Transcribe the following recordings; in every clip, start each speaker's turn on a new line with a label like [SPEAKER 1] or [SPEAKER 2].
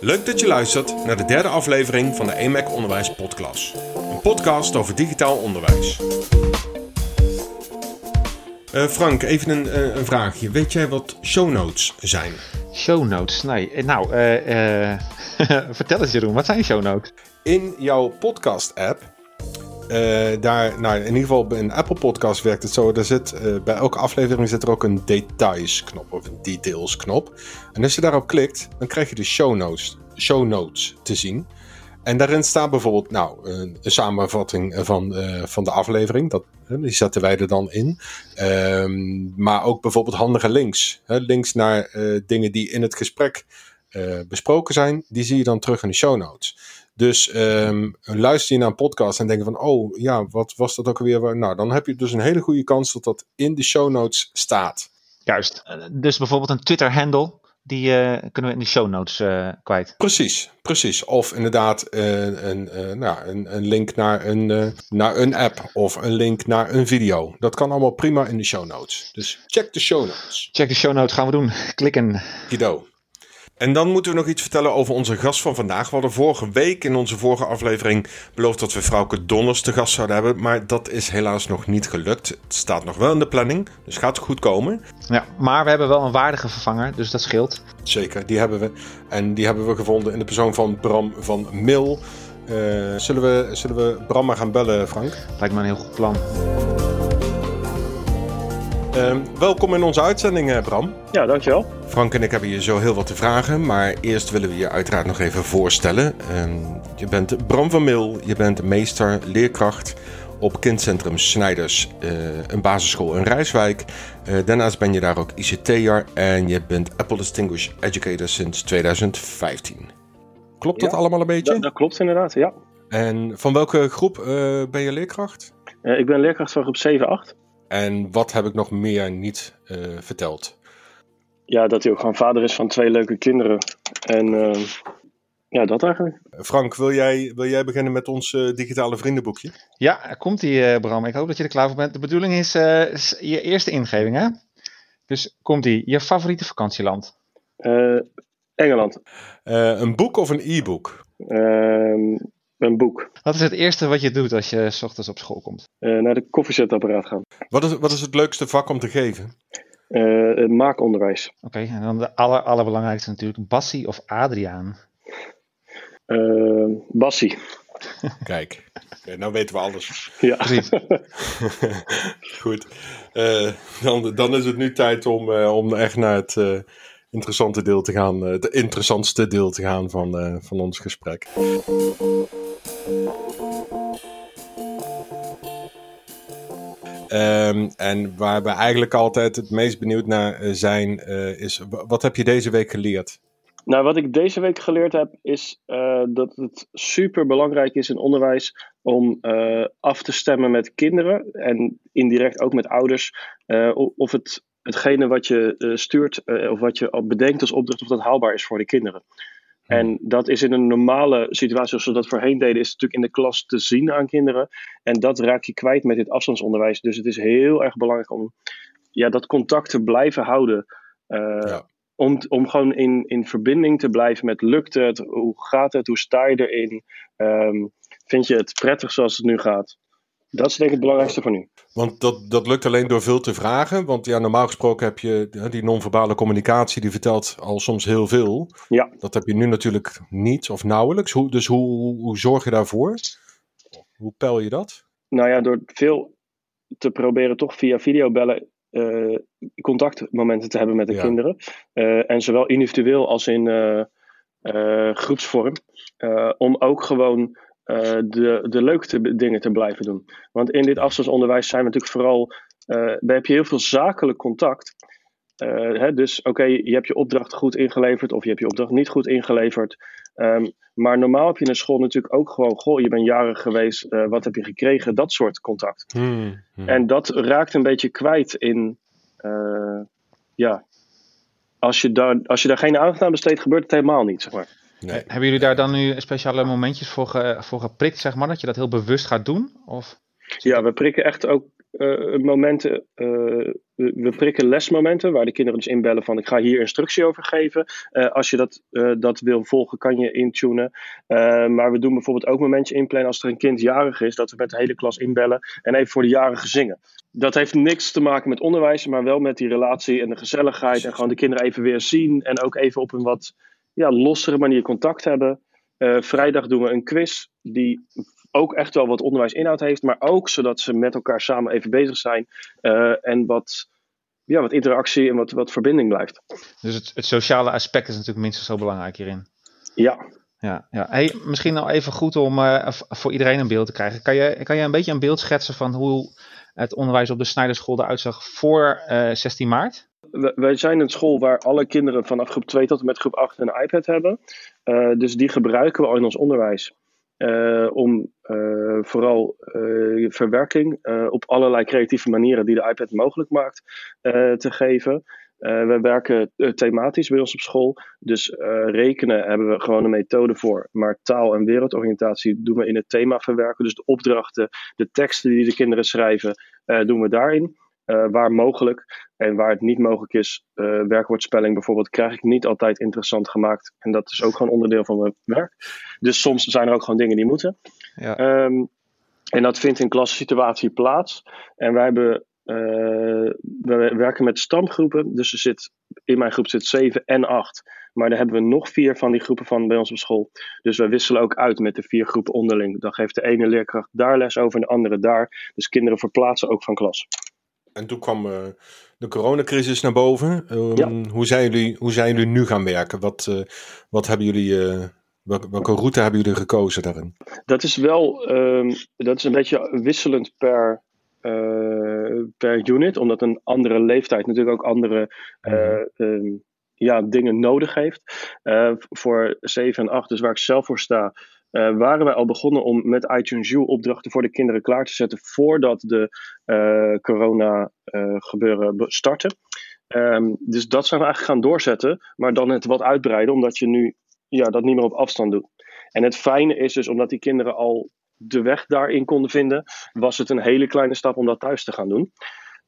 [SPEAKER 1] Leuk dat je luistert naar de derde aflevering van de EMAC Onderwijs Podcast. Een podcast over digitaal onderwijs. Uh, Frank, even een, uh, een, vraagje. Weet jij wat show notes zijn?
[SPEAKER 2] Show notes? Nee. Eh, nou, uh, vertel eens Jeroen, wat zijn show notes?
[SPEAKER 1] In jouw podcast-app uh, daar, nou, in ieder geval een Apple Podcast werkt het zo. Er zit, uh, bij elke aflevering zit er ook een details knop of een details knop. En als je daarop klikt, dan krijg je de show notes, show notes te zien. En daarin staat bijvoorbeeld nou, een, samenvatting van, uh, van de aflevering. Dat, die zetten wij er dan in. Um, maar ook bijvoorbeeld handige links. Hè, links naar dingen die in het gesprek besproken zijn. Die zie je dan terug in de show notes. Dus um, luister je naar een podcast en denk van, oh ja, wat was dat ook alweer? Nou, dan heb je dus een hele goede kans dat dat in de show notes staat.
[SPEAKER 2] Juist. Dus bijvoorbeeld een Twitter-handle, die uh, kunnen we in de show notes uh, kwijt.
[SPEAKER 1] Precies, precies. Of inderdaad uh, een, nou, een, een, link naar een, naar een app of een link naar een video. Dat kan allemaal prima in de show notes. Dus check de show notes.
[SPEAKER 2] Check de show notes, gaan we doen. Klikken.
[SPEAKER 1] Kido. En dan moeten we nog iets vertellen over onze gast van vandaag. We hadden vorige week in onze vorige aflevering beloofd dat we vrouwke Donners te gast zouden hebben. Maar dat is helaas nog niet gelukt. Het staat nog wel in de planning, dus gaat goed komen.
[SPEAKER 2] Ja, maar we hebben wel een waardige vervanger, dus dat scheelt.
[SPEAKER 1] Zeker, die hebben we. En die hebben we gevonden in de persoon van Bram van Mil. Uh, zullen, we, zullen we Bram maar gaan bellen, Frank?
[SPEAKER 2] Lijkt me een heel goed plan.
[SPEAKER 1] Uh, welkom in onze uitzending, eh, Bram.
[SPEAKER 3] Ja, dankjewel.
[SPEAKER 1] Frank en ik hebben je zo heel wat te vragen, maar eerst willen we je uiteraard nog even voorstellen. Uh, je bent Bram van Mil, je bent meester leerkracht op kindcentrum Snijders, uh, een basisschool in Rijswijk. Uh, daarnaast ben je daar ook ICT'er en je bent Apple Distinguished Educator sinds 2015. Klopt dat allemaal een beetje?
[SPEAKER 3] Dat, dat, klopt inderdaad, ja.
[SPEAKER 1] En van welke groep uh, ben je leerkracht?
[SPEAKER 3] ik ben leerkracht van groep 7-8.
[SPEAKER 1] En wat heb ik nog meer niet verteld?
[SPEAKER 3] ja, dat hij ook gewoon vader is van twee leuke kinderen. En uh, ja, dat eigenlijk.
[SPEAKER 1] Frank, wil jij, wil jij beginnen met ons uh, digitale vriendenboekje?
[SPEAKER 2] Ja, komt ie, uh, Bram. Ik hoop dat je er klaar voor bent. De bedoeling is, is je eerste ingeving, hè? Dus komt ie. Je favoriete vakantieland?
[SPEAKER 3] Engeland.
[SPEAKER 1] een boek of een e-book?
[SPEAKER 3] Een boek.
[SPEAKER 2] Wat is het eerste wat je doet als je s ochtends op school komt?
[SPEAKER 3] naar de koffiezetapparaat gaan.
[SPEAKER 1] Wat is, wat is het leukste vak om te geven?
[SPEAKER 3] Uh, maakonderwijs.
[SPEAKER 2] Oké, okay, en dan de aller, allerbelangrijkste natuurlijk, Bassie of Adriaan?
[SPEAKER 3] Uh, Bassie.
[SPEAKER 1] Kijk, okay, nou weten we alles.
[SPEAKER 3] Ja.
[SPEAKER 1] Goed, uh, dan, dan is het nu tijd om, uh, om echt naar het interessante deel te gaan, het interessantste deel te gaan van, van ons gesprek. Um, en waar we eigenlijk altijd het meest benieuwd naar uh, zijn, uh, is wat heb je deze week geleerd?
[SPEAKER 3] Nou, wat ik deze week geleerd heb, is uh, dat het super belangrijk is in onderwijs om af te stemmen met kinderen en indirect ook met ouders. of het, hetgene wat je stuurt of wat je bedenkt als opdracht, of dat haalbaar is voor de kinderen. En dat is in een normale situatie, zoals we dat voorheen deden, is natuurlijk in de klas te zien aan kinderen. En dat raak je kwijt met dit afstandsonderwijs. Dus het is heel erg belangrijk om ja, dat contact te blijven houden. Uh, om, om gewoon in, in verbinding te blijven met lukt het, hoe gaat het, hoe sta je erin, um, vind je het prettig zoals het nu gaat. Dat is denk ik het belangrijkste voor nu.
[SPEAKER 1] Want dat, dat lukt alleen door veel te vragen. Want ja, normaal gesproken heb je die non-verbale communicatie, die vertelt al soms heel veel.
[SPEAKER 3] Ja.
[SPEAKER 1] Dat heb je nu natuurlijk niet of nauwelijks. Hoe, dus hoe, hoe zorg je daarvoor? Hoe peil je dat?
[SPEAKER 3] Nou ja, door veel te proberen toch via videobellen uh, contactmomenten te hebben met de ja. kinderen. Uh, en zowel individueel als in uh, groepsvorm. om ook gewoon de, de leuke dingen te blijven doen. Want in dit afstandsonderwijs zijn we natuurlijk vooral, uh, daar heb je heel veel zakelijk contact. Uh, hè, dus oké, okay, je hebt je opdracht goed ingeleverd of je hebt je opdracht niet goed ingeleverd. Um, maar normaal heb je in een school natuurlijk ook gewoon, goh, je bent jarig geweest, wat heb je gekregen? Dat soort contact.
[SPEAKER 1] Hmm, hmm.
[SPEAKER 3] En dat raakt een beetje kwijt in, ja, als je, daar, als je daar geen aandacht aan besteedt, gebeurt het helemaal niet, zeg maar.
[SPEAKER 2] Nee. Hebben jullie daar dan nu speciale momentjes voor, ge, voor geprikt, zeg maar, dat je dat heel bewust gaat doen? Of?
[SPEAKER 3] Ja, we prikken echt ook momenten, we prikken lesmomenten waar de kinderen dus inbellen van ik ga hier instructie over geven. als je dat, dat wil volgen kan je intunen. maar we doen bijvoorbeeld ook momentje inplannen als er een kind jarig is, dat we met de hele klas inbellen en even voor de jarige zingen. Dat heeft niks te maken met onderwijs, maar wel met die relatie en de gezelligheid en gewoon de kinderen even weer zien en ook even op een wat ja, lossere manier contact hebben. Uh, vrijdag doen we een quiz die ook echt wel wat onderwijsinhoud heeft, maar ook zodat ze met elkaar samen even bezig zijn uh, en wat, ja, wat interactie en wat, wat verbinding blijft.
[SPEAKER 2] Dus het, het sociale aspect is natuurlijk minstens zo belangrijk hierin.
[SPEAKER 3] Ja.
[SPEAKER 2] Ja, ja. Hey, misschien nou even goed om uh, voor iedereen een beeld te krijgen. Kan je, kan je een beetje een beeld schetsen van hoe het onderwijs op de Snijderschool eruit zag voor 16 maart?
[SPEAKER 3] Wij zijn een school waar alle kinderen vanaf groep 2 tot en met groep 8 een iPad hebben. Uh, dus die gebruiken we al in ons onderwijs. Uh, om uh, vooral verwerking op allerlei creatieve manieren die de iPad mogelijk maakt te geven. we werken thematisch bij ons op school. Dus rekenen hebben we gewoon een methode voor. Maar taal en wereldoriëntatie doen we in het thema verwerken. Dus de opdrachten, de teksten die de kinderen schrijven, doen we daarin. Uh, waar mogelijk. En waar het niet mogelijk is, uh, werkwoordspelling bijvoorbeeld, krijg ik niet altijd interessant gemaakt. En dat is ook gewoon onderdeel van mijn werk. Dus soms zijn er ook gewoon dingen die moeten. Ja. Um, en dat vindt in klassensituatie plaats. En wij hebben. Uh, we werken met stamgroepen. Dus er zit, in mijn groep zit 7 en 8. Maar daar hebben we nog vier van die groepen van bij ons op school. Dus wij wisselen ook uit met de vier groepen onderling. Dan geeft de ene leerkracht daar les over en de andere daar. Dus kinderen verplaatsen ook van klas.
[SPEAKER 1] En toen kwam uh, de coronacrisis naar boven. Um, hoe, zijn jullie, hoe zijn jullie nu gaan werken? Wat, uh, wat hebben jullie, uh, welke, welke, route hebben jullie gekozen daarin?
[SPEAKER 3] Dat is wel um, dat is een beetje wisselend per, per unit, omdat een andere leeftijd natuurlijk ook andere mm. um, ja, dingen nodig heeft. voor 7 en 8, dus waar ik zelf voor sta, uh, waren wij al begonnen om met iTunes U opdrachten voor de kinderen klaar te zetten voordat de uh, corona uh, gebeuren starten. Um, dus dat zijn we eigenlijk gaan doorzetten, maar dan het wat uitbreiden, omdat je nu ja, dat niet meer op afstand doet. En het fijne is dus, omdat die kinderen al de weg daarin konden vinden, was het een hele kleine stap om dat thuis te gaan doen.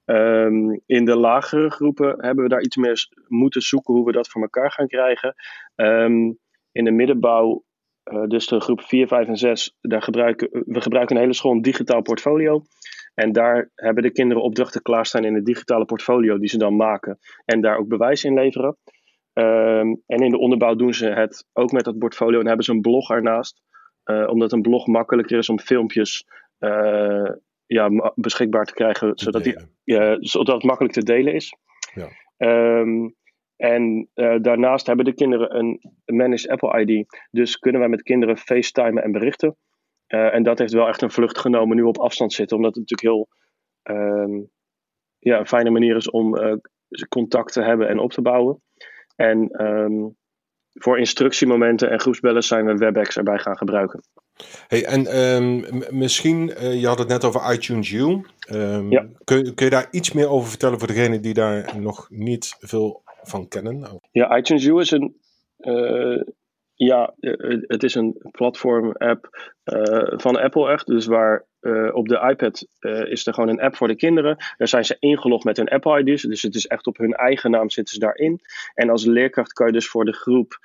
[SPEAKER 3] Um, in de lagere groepen hebben we daar iets meer moeten zoeken hoe we dat voor elkaar gaan krijgen. Um, in de middenbouw uh, dus de groep 4, 5 en 6, daar gebruiken, we gebruiken een hele school een digitaal portfolio. En daar hebben de kinderen opdrachten klaarstaan in het digitale portfolio die ze dan maken. En daar ook bewijs in leveren. Um, en in de onderbouw doen ze het ook met dat portfolio en hebben ze een blog ernaast. Uh, omdat een blog makkelijker is om filmpjes uh, ja, beschikbaar te krijgen, zodat, die, zodat het makkelijk te delen is. Ja. Um, en uh, daarnaast hebben de kinderen een Managed Apple ID. Dus kunnen wij met kinderen facetimen en berichten. Uh, en dat heeft wel echt een vlucht genomen nu op afstand zitten. Omdat het natuurlijk heel um, ja, een fijne manier is om uh, contact te hebben en op te bouwen. En um, voor instructiemomenten en groepsbellen zijn we WebEx erbij gaan gebruiken.
[SPEAKER 1] Hey, en um, misschien, uh, je had het net over iTunes U. Um, ja. kun, kun, je daar iets meer over vertellen voor degene die daar nog niet veel van kennen?
[SPEAKER 3] Ja, iTunes U is een. Uh, ja, eh, het is een platform-app van Apple echt. Dus waar op de iPad is er gewoon een app voor de kinderen. Daar zijn ze ingelogd met hun Apple ID's. Dus het is echt op hun eigen naam zitten ze daarin. En als leerkracht kan je dus voor de groep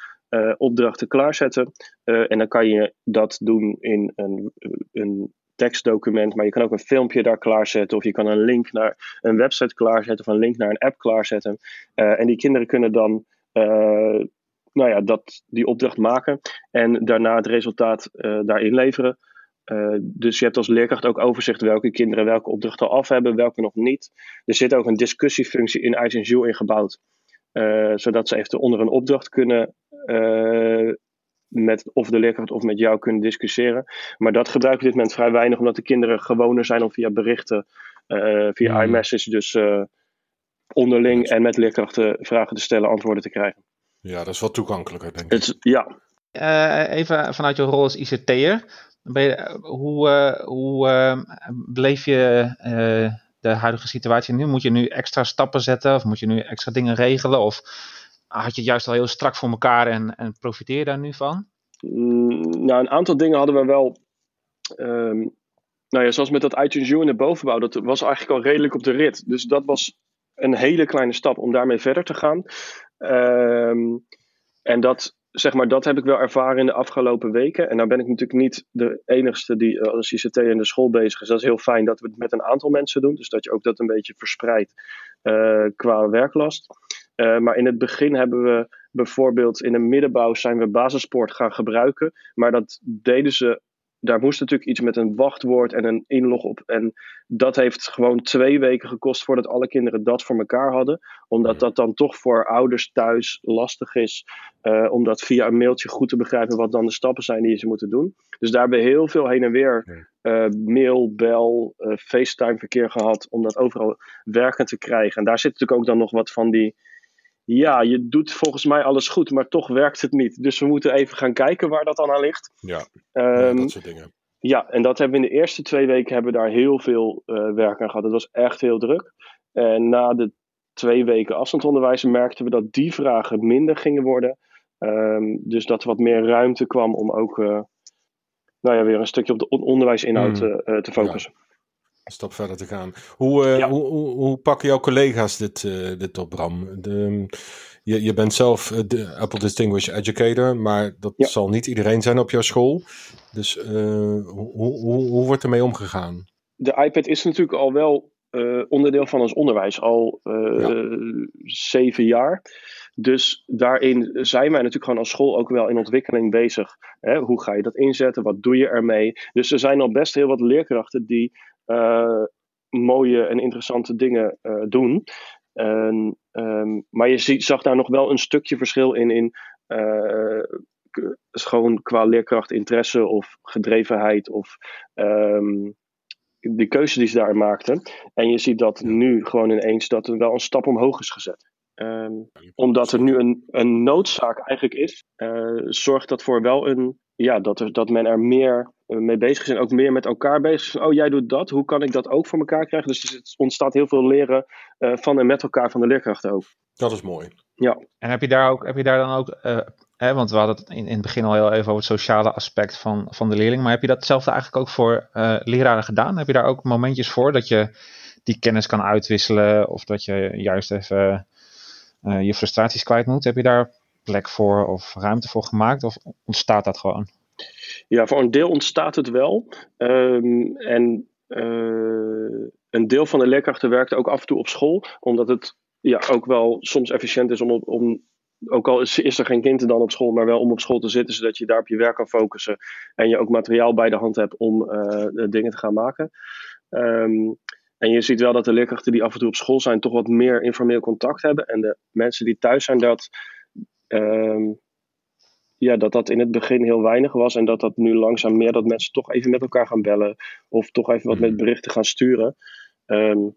[SPEAKER 3] opdrachten klaarzetten. en dan kan je dat doen in een, een tekstdocument, maar je kan ook een filmpje daar klaarzetten. Of je kan een link naar een website klaarzetten of een link naar een app klaarzetten. Uh, en die kinderen kunnen dan uh, nou ja, dat, die opdracht maken en daarna het resultaat uh, daarin leveren. dus je hebt als leerkracht ook overzicht welke kinderen welke opdrachten af hebben, welke nog niet. Er zit ook een discussiefunctie in iTunes U ingebouwd. zodat ze even onder een opdracht kunnen met of de leerkracht of met jou kunnen discussiëren. Maar dat gebruiken we op dit moment vrij weinig, omdat de kinderen gewoner zijn om via berichten, uh, via hmm. iMessage, dus uh, onderling en met leerkrachten vragen te stellen, antwoorden te krijgen.
[SPEAKER 1] Ja, dat is wel toegankelijker, denk ik. Het,
[SPEAKER 3] ja.
[SPEAKER 2] Uh, even vanuit je rol als ICT'er. Hoe, hoe beleef je de huidige situatie nu? Moet je nu extra stappen zetten of moet je nu extra dingen regelen? Of had je het juist al heel strak voor elkaar en, en profiteer daar nu van?
[SPEAKER 3] Mm, nou, een aantal dingen hadden we wel um, nou ja, zoals met dat iTunes U in de bovenbouw, dat was eigenlijk al redelijk op de rit. Dus dat was een hele kleine stap om daarmee verder te gaan. Ehm, en dat, zeg maar, dat heb ik wel ervaren in de afgelopen weken. En nou ben ik natuurlijk niet de enigste die eh, als ICT in de school bezig is. Dat is heel fijn dat we het met een aantal mensen doen. Dus dat je ook dat een beetje verspreidt qua werklast. Uh, maar in het begin hebben we bijvoorbeeld in de middenbouw zijn we basispoort gaan gebruiken. Maar dat deden ze daar moest natuurlijk iets met een wachtwoord en een inlog op. En dat heeft gewoon twee weken gekost voordat alle kinderen dat voor elkaar hadden. Omdat dat dan toch voor ouders thuis lastig is. Uh, om dat via een mailtje goed te begrijpen wat dan de stappen zijn die ze moeten doen. Dus daar hebben we heel veel heen en weer uh, mail, bel, uh, FaceTime verkeer gehad. Om dat overal werkend te krijgen. En daar zit natuurlijk ook dan nog wat van die ja, je doet volgens mij alles goed, maar toch werkt het niet. Dus we moeten even gaan kijken waar dat dan aan ligt.
[SPEAKER 1] Ja, um, dat soort dingen.
[SPEAKER 3] Ja, en dat hebben we in de eerste twee weken hebben we daar heel veel uh, werk aan gehad. Het was echt heel druk. En na de twee weken afstandsonderwijs merkten we dat die vragen minder gingen worden. Um, dus dat er wat meer ruimte kwam om ook uh, nou ja, weer een stukje op de onderwijsinhoud mm. uh, te focussen.
[SPEAKER 1] Ja stap verder te gaan. Hoe, uh, ja. hoe, hoe, hoe, pakken jouw collega's dit, uh, dit op, Bram? De, je, je bent zelf de Apple Distinguished Educator, maar dat ja. zal niet iedereen zijn op jouw school. Dus hoe, hoe, hoe wordt ermee omgegaan?
[SPEAKER 3] De iPad is natuurlijk al wel onderdeel van ons onderwijs, al ja. zeven jaar. Dus daarin zijn wij natuurlijk gewoon als school ook wel in ontwikkeling bezig. Hè? Hoe ga je dat inzetten? Wat doe je ermee? Dus er zijn al best heel wat leerkrachten die mooie en interessante dingen uh, doen. En, um, maar je ziet, zag daar nog wel een stukje verschil in, in uh, gewoon qua leerkracht interesse of gedrevenheid of um, de keuze die ze daar maakten. En je ziet dat nu gewoon ineens dat er wel een stap omhoog is gezet. Um, omdat er nu een, een noodzaak eigenlijk is, uh, zorgt dat voor wel een, ja, dat, er, dat men er meer mee bezig zijn, ook meer met elkaar bezig zijn. Oh, jij doet dat, hoe kan ik dat ook voor elkaar krijgen? Dus het ontstaat heel veel leren uh, van en met elkaar van de leerkrachten ook.
[SPEAKER 1] Dat is mooi.
[SPEAKER 3] Ja.
[SPEAKER 2] En heb je daar, ook, heb je daar dan ook, uh, hè, want we hadden het in, in het begin al heel even over het sociale aspect van, van de leerling, maar heb je datzelfde eigenlijk ook voor uh, leraren gedaan? Heb je daar ook momentjes voor dat je die kennis kan uitwisselen of dat je juist even je frustraties kwijt moet? Heb je daar plek voor of ruimte voor gemaakt of ontstaat dat gewoon?
[SPEAKER 3] Ja, voor een deel ontstaat het wel. Um, en uh, een deel van de leerkrachten werkt ook af en toe op school, omdat het ja, ook wel soms efficiënt is om, om ook al is, er geen kind dan op school, maar wel om op school te zitten, zodat je daar op je werk kan focussen en je ook materiaal bij de hand hebt om uh, dingen te gaan maken. Um, en je ziet wel dat de leerkrachten die af en toe op school zijn, toch wat meer informeel contact hebben. En de mensen die thuis zijn, dat um, ja, dat dat in het begin heel weinig was en dat dat nu langzaam meer dat mensen toch even met elkaar gaan bellen of toch even wat met mhm. berichten gaan sturen. Um,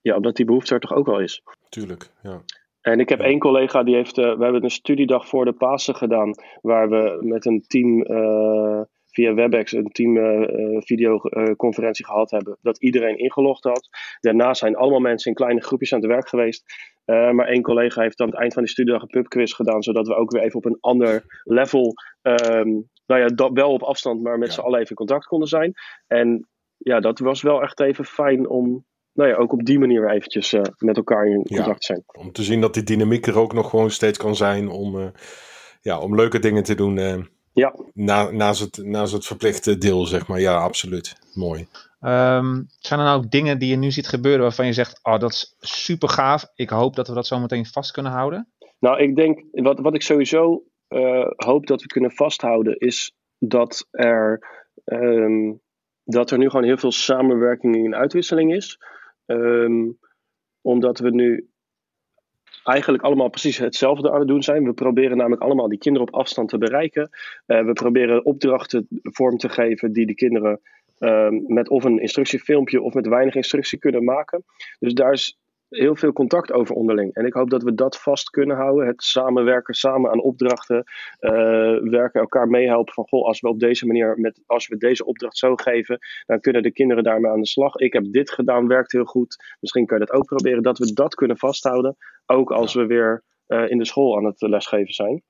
[SPEAKER 3] ja, omdat die behoefte er toch ook wel is.
[SPEAKER 1] Tuurlijk, ja.
[SPEAKER 3] En ik heb één collega die heeft, uh, we hebben een studiedag voor de Pasen gedaan, waar we met een team uh, via WebEx een team uh, videoconferentie gehad hebben, dat iedereen ingelogd had. Daarna zijn allemaal mensen in kleine groepjes aan het werk geweest. Uh, maar één collega heeft aan het eind van die studiedag een pubquiz gedaan, zodat we ook weer even op een ander level, um, nou ja, dat wel op afstand, maar met ja. z'n allen even in contact konden zijn. En ja, dat was wel echt even fijn om, nou ja, ook op die manier weer eventjes uh, met elkaar in contact ja, te zijn.
[SPEAKER 1] Om te zien dat die dynamiek er ook nog gewoon steeds kan zijn om, uh, ja, om leuke dingen te doen.
[SPEAKER 3] Ja.
[SPEAKER 1] Na, naast, het, naast het verplichte deel, zeg maar. Ja, absoluut. Mooi.
[SPEAKER 2] Um, zijn er nou ook dingen die je nu ziet gebeuren waarvan je zegt, oh dat is super gaaf, ik hoop dat we dat zo meteen vast kunnen houden?
[SPEAKER 3] Nou, ik denk, wat, wat ik sowieso uh, hoop dat we kunnen vasthouden, is dat er, um, dat er nu gewoon heel veel samenwerking en uitwisseling is. Um, omdat we nu eigenlijk allemaal precies hetzelfde aan het doen zijn. We proberen namelijk allemaal die kinderen op afstand te bereiken. Uh, we proberen opdrachten vorm te geven die de kinderen um, met of een instructiefilmpje of met weinig instructie kunnen maken. Dus daar is heel veel contact over onderling. En ik hoop dat we dat vast kunnen houden. Het samenwerken, samen aan opdrachten, uh, werken, elkaar meehelpen van goh, als we op deze manier, met, als we deze opdracht zo geven, dan kunnen de kinderen daarmee aan de slag. Ik heb dit gedaan, werkt heel goed. Misschien kan je dat ook proberen. Dat we dat kunnen vasthouden, ook als we weer uh, in de school aan het lesgeven zijn.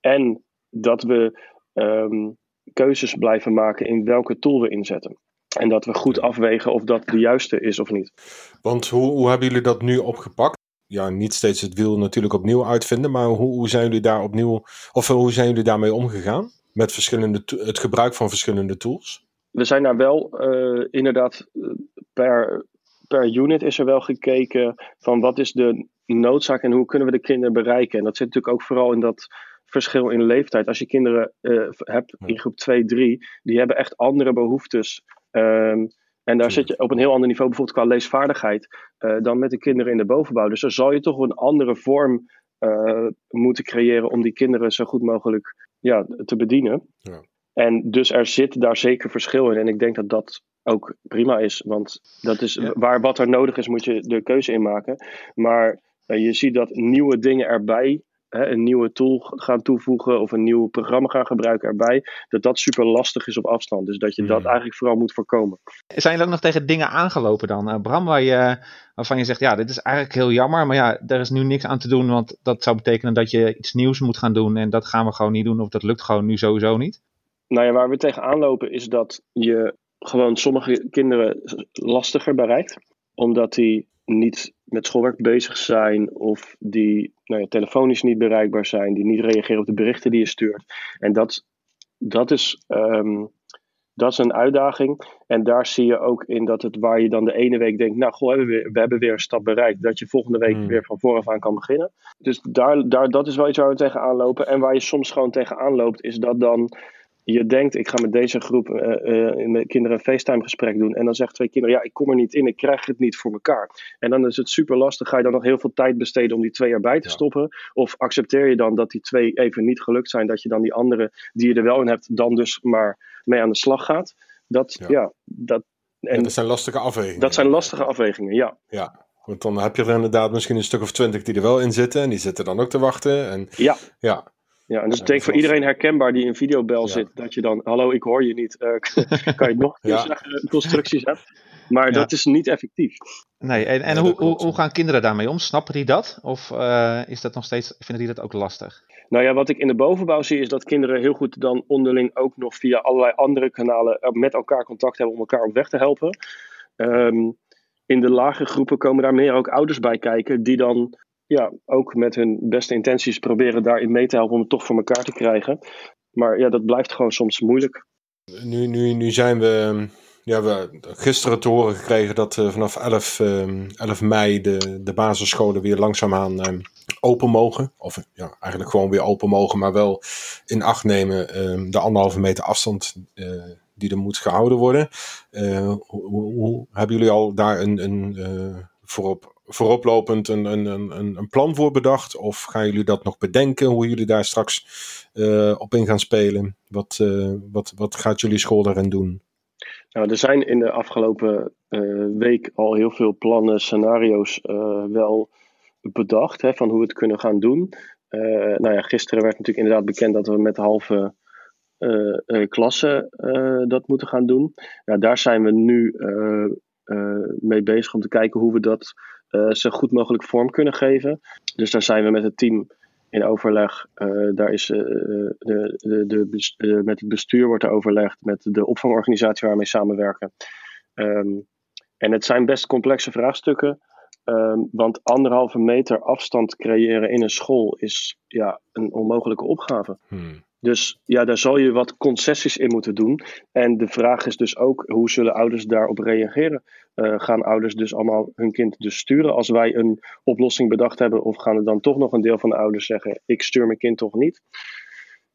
[SPEAKER 3] En dat we um, keuzes blijven maken in welke tool we inzetten. En dat we goed afwegen of dat de juiste is of niet.
[SPEAKER 1] Want hoe, hoe hebben jullie dat nu opgepakt? Ja, niet steeds het wiel natuurlijk opnieuw uitvinden, maar hoe, hoe zijn jullie daar opnieuw, of hoe zijn jullie daarmee omgegaan? Met verschillende, het gebruik van verschillende tools?
[SPEAKER 3] We zijn daar wel uh, inderdaad per, per unit is er wel gekeken van wat is de noodzaak en hoe kunnen we de kinderen bereiken. En dat zit natuurlijk ook vooral in dat verschil in leeftijd. Als je kinderen uh, hebt in groep 2, 3, die hebben echt andere behoeftes. Um, en daar zit je op een heel ander niveau, bijvoorbeeld qua leesvaardigheid, uh, dan met de kinderen in de bovenbouw. Dus dan zal je toch een andere vorm uh, moeten creëren om die kinderen zo goed mogelijk ja, te bedienen. Ja. En dus er zit daar zeker verschil in. En ik denk dat dat ook prima is. Want dat is waar wat er nodig is, moet je de keuze in maken. Maar uh, je ziet dat nieuwe dingen erbij hè, een nieuwe tool gaan toevoegen of een nieuw programma gaan gebruiken erbij, dat dat super lastig is op afstand. Dus dat je dat hmm. eigenlijk vooral moet voorkomen.
[SPEAKER 2] Zijn jullie ook nog tegen dingen aangelopen dan, uh, Bram, waar je, waarvan je zegt, ja, dit is eigenlijk heel jammer, maar ja, er is nu niks aan te doen, want dat zou betekenen dat je iets nieuws moet gaan doen en dat gaan we gewoon niet doen of dat lukt gewoon nu sowieso niet?
[SPEAKER 3] Nou ja, waar we tegenaan lopen is dat je gewoon sommige kinderen lastiger bereikt, omdat die niet met schoolwerk bezig zijn of die nou ja, telefonisch niet bereikbaar zijn, die niet reageren op de berichten die je stuurt. En dat, dat, is, um, dat is een uitdaging. En daar zie je ook in dat het waar je dan de ene week denkt, nou goh, we hebben, weer, we hebben weer een stap bereikt, dat je volgende week hmm. weer van vooraf aan kan beginnen. Dus daar, daar, dat is wel iets waar we tegenaan lopen. En waar je soms gewoon tegenaan loopt, is dat dan je denkt, ik ga met deze groep uh, met kinderen een FaceTime gesprek doen. En dan zeggen twee kinderen, ja, ik kom er niet in, ik krijg het niet voor elkaar. En dan is het super lastig. Ga je dan nog heel veel tijd besteden om die twee erbij te stoppen? Of accepteer je dan dat die twee even niet gelukt zijn, dat je dan die andere die je er wel in hebt, dan dus maar mee aan de slag gaat? Dat, ja, dat.
[SPEAKER 1] En dat zijn lastige afwegingen.
[SPEAKER 3] Dat zijn lastige afwegingen, ja.
[SPEAKER 1] Ja, want dan heb je er inderdaad misschien een stuk of twintig die er wel in zitten. En die zitten dan ook te wachten. En,
[SPEAKER 3] ja.
[SPEAKER 1] ja.
[SPEAKER 3] Ja, en dus ik denk voor iedereen herkenbaar die in videobel zit, dat je dan, hallo, ik hoor je niet, uh, kan je nog ja. constructies hebben. Maar dat is niet effectief.
[SPEAKER 2] Nee, en, en hoe, hoe, hoe, gaan kinderen daarmee om? Snappen die dat? Of uh, is dat nog steeds, vinden die dat ook lastig?
[SPEAKER 3] Nou ja, wat ik in de bovenbouw zie is dat kinderen heel goed dan onderling ook nog via allerlei andere kanalen met elkaar contact hebben om elkaar op weg te helpen. Um, in de lage groepen komen daar meer ook ouders bij kijken, die dan ja, ook met hun beste intenties proberen daarin mee te helpen om het toch voor elkaar te krijgen. Maar ja, dat blijft gewoon soms moeilijk.
[SPEAKER 1] Nu, nu, nu zijn we, ja, we gisteren te horen gekregen dat uh, vanaf 11, uh, 11 mei de, de basisscholen weer langzaamaan uh, open mogen. Of ja, eigenlijk gewoon weer open mogen, maar wel in acht nemen ehm, de anderhalve meter afstand eh, die er moet gehouden worden. Eh, hoe, hoe, hebben jullie al daar een, een voorop vooroplopend een, een, een, een plan voor bedacht? Of gaan jullie dat nog bedenken, hoe jullie daar straks uh, op in gaan spelen? Wat, uh, wat, wat gaat jullie school daarin doen?
[SPEAKER 3] Nou, er zijn in de afgelopen uh, week al heel veel plannen, scenario's wel bedacht hè, van hoe we het kunnen gaan doen. nou ja, gisteren werd natuurlijk inderdaad bekend dat we met halve klassen dat moeten gaan doen. Nou, daar zijn we nu mee bezig om te kijken hoe we dat uh, zo goed mogelijk vorm kunnen geven. Dus daar zijn we met het team in overleg. Uh, daar is, uh, de, de, de, met het bestuur wordt er overlegd, met de opvangorganisatie waar we samenwerken. Um, en het zijn best complexe vraagstukken. Um, want anderhalve meter afstand creëren in een school is ja, een onmogelijke opgave. Hmm. Dus ja, daar zal je wat concessies in moeten doen. En de vraag is dus ook, hoe zullen ouders daarop reageren? Uh, gaan ouders dus allemaal hun kind dus sturen als wij een oplossing bedacht hebben? Of gaan er dan toch nog een deel van de ouders zeggen, ik stuur mijn kind toch niet?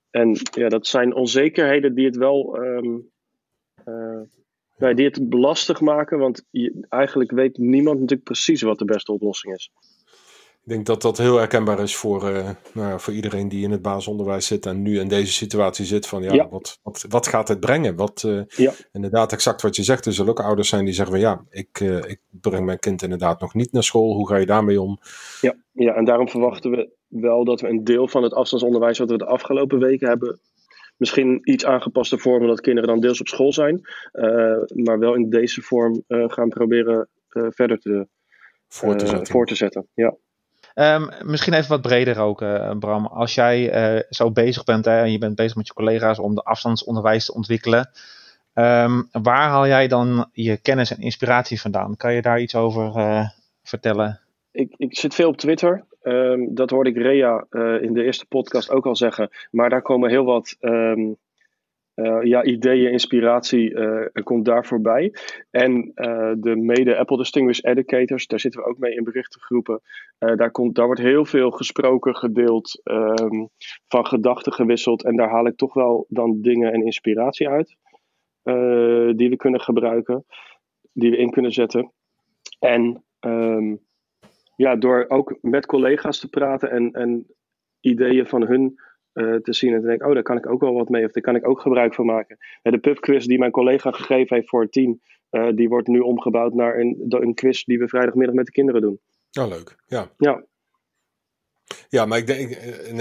[SPEAKER 3] En ja, dat zijn onzekerheden die het wel... Um, die het lastig maken, want je, eigenlijk weet niemand natuurlijk precies wat de beste oplossing is.
[SPEAKER 1] Ik denk dat dat heel herkenbaar is voor, uh, nou, voor iedereen die in het basisonderwijs zit en nu in deze situatie zit. Van ja, Wat, wat, wat gaat het brengen? Wat, uh, ja. Inderdaad, exact wat je zegt. Er zullen ook ouders zijn die zeggen van ja, ik, uh, ik breng mijn kind inderdaad nog niet naar school. Hoe ga je daarmee om?
[SPEAKER 3] Ja, ja, en daarom verwachten we wel dat we een deel van het afstandsonderwijs wat we de afgelopen weken hebben misschien iets aangepaste vormen dat kinderen dan deels op school zijn. maar wel in deze vorm gaan proberen verder te, voor, te zetten. voor te zetten. Ja.
[SPEAKER 2] Um, misschien even wat breder ook, uh, Bram. Als jij uh, zo bezig bent hè, en je bent bezig met je collega's om de afstandsonderwijs te ontwikkelen. Ehm, waar haal jij dan je kennis en inspiratie vandaan? Kan je daar iets over uh, vertellen?
[SPEAKER 3] Ik, ik, zit veel op Twitter. Um, dat hoorde ik Rea in de eerste podcast ook al zeggen. Maar daar komen heel wat uh, ja, ideeën, inspiratie uh, komt daar voorbij. En uh, de mede Apple Distinguished Educators, daar zitten we ook mee in berichtengroepen. daar, komt, daar wordt heel veel gesproken, gedeeld, um, van gedachten gewisseld. En daar haal ik toch wel dan dingen en inspiratie uit. die we kunnen gebruiken, die we in kunnen zetten. En um, ja, door ook met collega's te praten en, en ideeën van hun uh, te zien en te denken, oh, daar kan ik ook wel wat mee of daar kan ik ook gebruik van maken. de pubquiz die mijn collega gegeven heeft voor het team, uh, die wordt nu omgebouwd naar een, een quiz die we vrijdagmiddag met de kinderen doen.
[SPEAKER 1] Oh, leuk. Ja.
[SPEAKER 3] Ja.
[SPEAKER 1] Ja, maar ik denk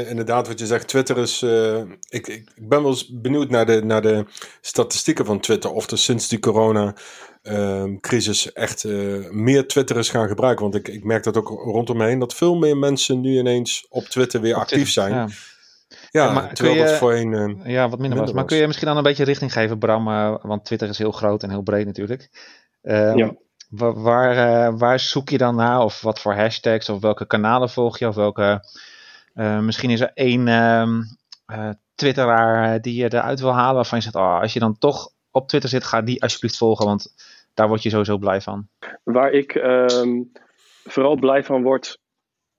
[SPEAKER 1] inderdaad wat je zegt, Twitter is. Uh, ik, ik, ben wel eens benieuwd naar de, naar de statistieken van Twitter. Of er sinds die corona-crisis uh, echt uh, meer Twitter is gaan gebruiken. Want ik, ik merk dat ook rondom me heen, dat veel meer mensen nu ineens op Twitter weer actief zijn. Ja. Ja, maar terwijl je, dat voorheen uh,
[SPEAKER 2] ja, wat minder, was. Maar kun je misschien dan een beetje richting geven, Bram? Uh, want Twitter is heel groot en heel breed natuurlijk. Uh, ja. Waar, eh, waar zoek je dan naar? Of wat voor hashtags? Of welke kanalen volg je? Of welke... misschien is er één ehm, twitteraar die je eruit wil halen waarvan je zegt... Oh, als je dan toch op Twitter zit, ga die alsjeblieft volgen. Want daar word je sowieso blij van.
[SPEAKER 3] Waar ik ehm, vooral blij van word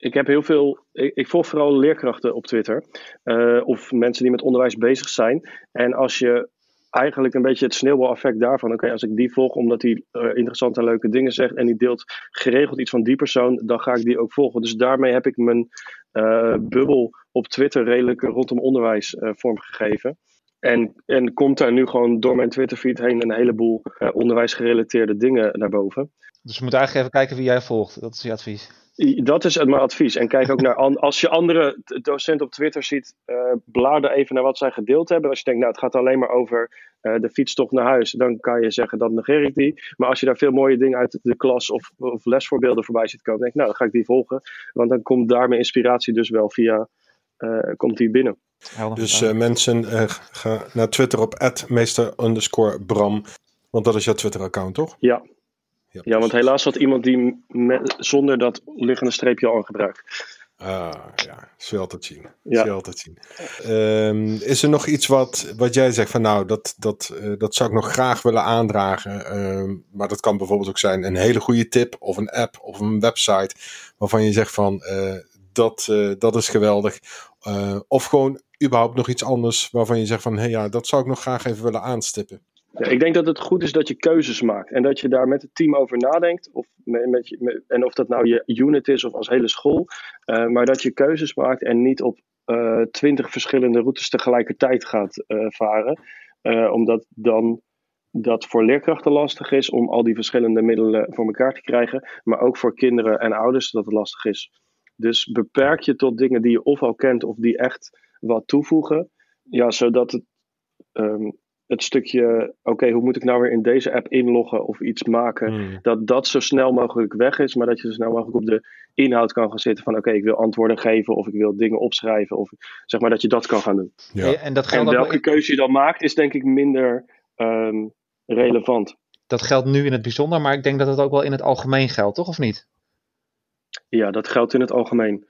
[SPEAKER 3] ik heb heel veel. Ik, volg vooral leerkrachten op Twitter. Uh, of mensen die met onderwijs bezig zijn. En als je eigenlijk een beetje het sneeuwbaleffect daarvan. Oké, als ik die volg omdat hij uh, interessante en leuke dingen zegt. en die deelt geregeld iets van die persoon. dan ga ik die ook volgen. Dus daarmee heb ik mijn uh, bubbel op Twitter redelijk rondom onderwijs vormgegeven. En, en komt daar nu gewoon door mijn Twitterfeed heen een heleboel onderwijsgerelateerde dingen naar boven.
[SPEAKER 2] Dus we moeten eigenlijk even kijken wie jij volgt. Dat is je advies.
[SPEAKER 3] Dat is mijn advies. En kijk ook naar, als je andere docenten op Twitter ziet, uh, blader even naar wat zij gedeeld hebben. Als je denkt, nou het gaat alleen maar over uh, de fietstocht naar huis, dan kan je zeggen, dan negeer ik die. Maar als je daar veel mooie dingen uit de klas of, of lesvoorbeelden voorbij ziet komen, denk ik, nou dan ga ik die volgen. Want dan komt daar mijn inspiratie dus wel via, uh, komt die binnen.
[SPEAKER 1] Dus mensen, ga naar Twitter op meester Bram. Want dat is jouw Twitter-account, toch?
[SPEAKER 3] Ja, ja, ja, want helaas had iemand die zonder dat liggende streepje al gebruikt.
[SPEAKER 1] Ah, ja, zul je altijd zien. Ja. Zul altijd zien. Um, is er nog iets wat, wat jij zegt van nou, dat, dat, uh, dat zou ik nog graag willen aandragen. Um, maar dat kan bijvoorbeeld ook zijn een hele goede tip of een app of een website waarvan je zegt van uh, dat, uh, dat is geweldig. of gewoon überhaupt nog iets anders waarvan je zegt van hé hey, ja, dat zou ik nog graag even willen aanstippen.
[SPEAKER 3] Ja, ik denk dat het goed is dat je keuzes maakt en dat je daar met het team over nadenkt. Of met, met, en of dat nou je unit is of als hele school. Uh, maar dat je keuzes maakt en niet op eh, twintig verschillende routes tegelijkertijd gaat varen. omdat dan dat voor leerkrachten lastig is om al die verschillende middelen voor elkaar te krijgen. Maar ook voor kinderen en ouders dat het lastig is. Dus beperk je tot dingen die je of al kent of die echt wat toevoegen. Ja, zodat het um, het stukje, oké, hoe moet ik nou weer in deze app inloggen of iets maken, hmm. dat dat zo snel mogelijk weg is, maar dat je zo snel mogelijk op de inhoud kan gaan zitten van, oké, ik wil antwoorden geven of ik wil dingen opschrijven of zeg maar dat je dat kan gaan doen.
[SPEAKER 2] Ja. En, dat geldt
[SPEAKER 3] en welke keuze je dan maakt is denk ik minder um, relevant.
[SPEAKER 2] Dat geldt nu in het bijzonder, maar ik denk dat het ook wel in het algemeen geldt, toch of niet?
[SPEAKER 3] Ja, dat geldt in het algemeen.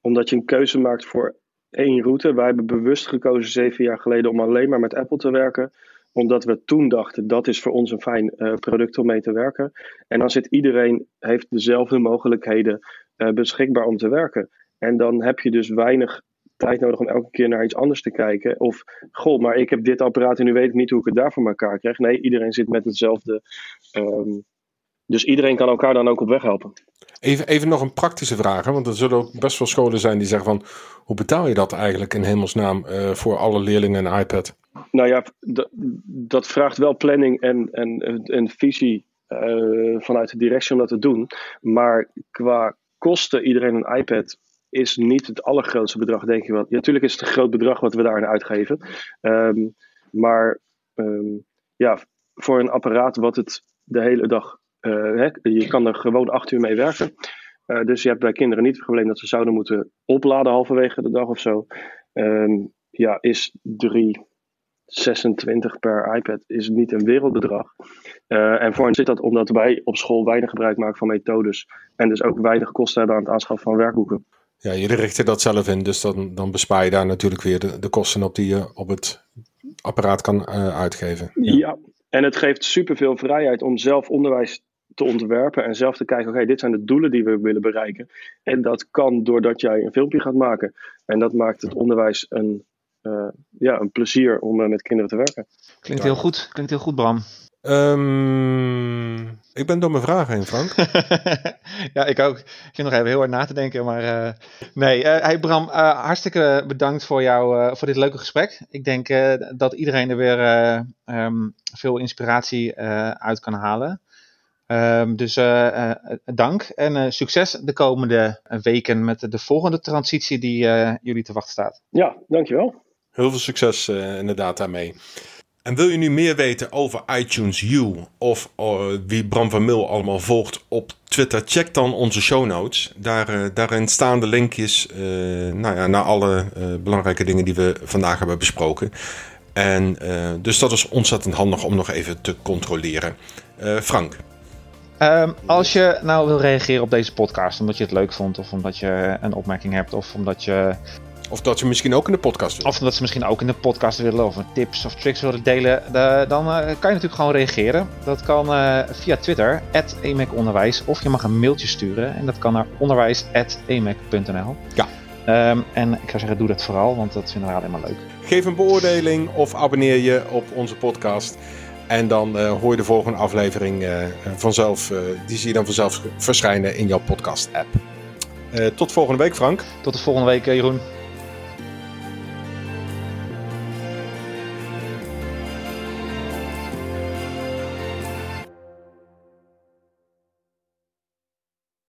[SPEAKER 3] Omdat je een keuze maakt voor één route. Wij hebben bewust gekozen zeven jaar geleden om alleen maar met Apple te werken omdat we toen dachten dat is voor ons een fijn uh, product om mee te werken. En dan zit iedereen heeft dezelfde mogelijkheden uh, beschikbaar om te werken. En dan heb je dus weinig tijd nodig om elke keer naar iets anders te kijken. Of, goh, maar ik heb dit apparaat en nu weet ik niet hoe ik het daar voor elkaar krijg. Nee, iedereen zit met hetzelfde um, dus iedereen kan elkaar dan ook op weg helpen.
[SPEAKER 1] Even, even nog een praktische vraag, hè? want er zullen ook best wel scholen zijn die zeggen van... hoe betaal je dat eigenlijk in hemelsnaam uh, voor alle leerlingen een iPad?
[SPEAKER 3] Nou ja, dat vraagt wel planning en, en, en visie uh, vanuit de directie om dat te doen. Maar qua kosten iedereen een iPad is niet het allergrootste bedrag, denk je wel. Ja, natuurlijk is het een groot bedrag wat we daarin uitgeven. Um, maar um, ja, voor een apparaat wat het de hele dag uh, je kan er gewoon acht uur mee werken. Uh, dus je hebt bij kinderen niet het probleem dat ze zouden moeten opladen halverwege de dag of zo. Um, ja, is drie, 26 per iPad is niet een wereldbedrag. Uh, en voor hen zit dat omdat wij op school weinig gebruik maken van methodes. En dus ook weinig kosten hebben aan het aanschaffen van werkboeken.
[SPEAKER 1] Ja, jullie richten dat zelf in, dus dan, dan bespaar je daar natuurlijk weer de, de kosten op die je op het apparaat kan uh, uitgeven.
[SPEAKER 3] Ja. ja. en het geeft superveel vrijheid om zelf onderwijs te ontwerpen en zelf te kijken, oké, dit zijn de doelen die we willen bereiken. En dat kan doordat jij een filmpje gaat maken. En dat maakt het onderwijs een, uh, ja, een plezier om uh, met kinderen te werken.
[SPEAKER 2] Klinkt heel goed, klinkt heel goed Bram.
[SPEAKER 1] Um, ik ben door mijn vragen heen, Frank.
[SPEAKER 2] ja, ik ook. Ik zit nog even heel hard na te denken. Maar uh, nee, uh, hey Bram, uh, hartstikke bedankt voor, jou, voor dit leuke gesprek. Ik denk dat iedereen er weer um, veel inspiratie uit kan halen. Um, dus dank en succes de komende weken met de, de volgende transitie die jullie te wachten staat.
[SPEAKER 3] Ja, dankjewel.
[SPEAKER 1] Heel veel succes inderdaad daarmee. En wil je nu meer weten over iTunes U of uh, wie Bram van Mil allemaal volgt op Twitter? Check dan onze show notes. Daar, uh, daarin staan de linkjes uh, nou ja, naar alle belangrijke dingen die we vandaag hebben besproken. En dus dat is ontzettend handig om nog even te controleren. Frank.
[SPEAKER 2] Um, als je nou wil reageren op deze podcast, omdat je het leuk vond, of omdat je een opmerking hebt, of omdat je
[SPEAKER 1] of dat ze misschien ook in de podcast willen.
[SPEAKER 2] Of dat ze misschien ook in de podcast willen. Of tips of tricks willen delen. De, dan uh, kan je natuurlijk gewoon reageren. Dat kan uh, via Twitter. @emaconderwijs Of je mag een mailtje sturen. En dat kan naar onderwijs.emac.nl
[SPEAKER 1] Ja.
[SPEAKER 2] Um, en ik zou zeggen, doe dat vooral. Want dat vinden we alleen maar leuk.
[SPEAKER 1] Geef een beoordeling of abonneer je op onze podcast. En dan uh, hoor je de volgende aflevering vanzelf. die zie je dan vanzelf verschijnen in jouw podcast app. tot volgende week, Frank.
[SPEAKER 2] Tot de volgende week, Jeroen.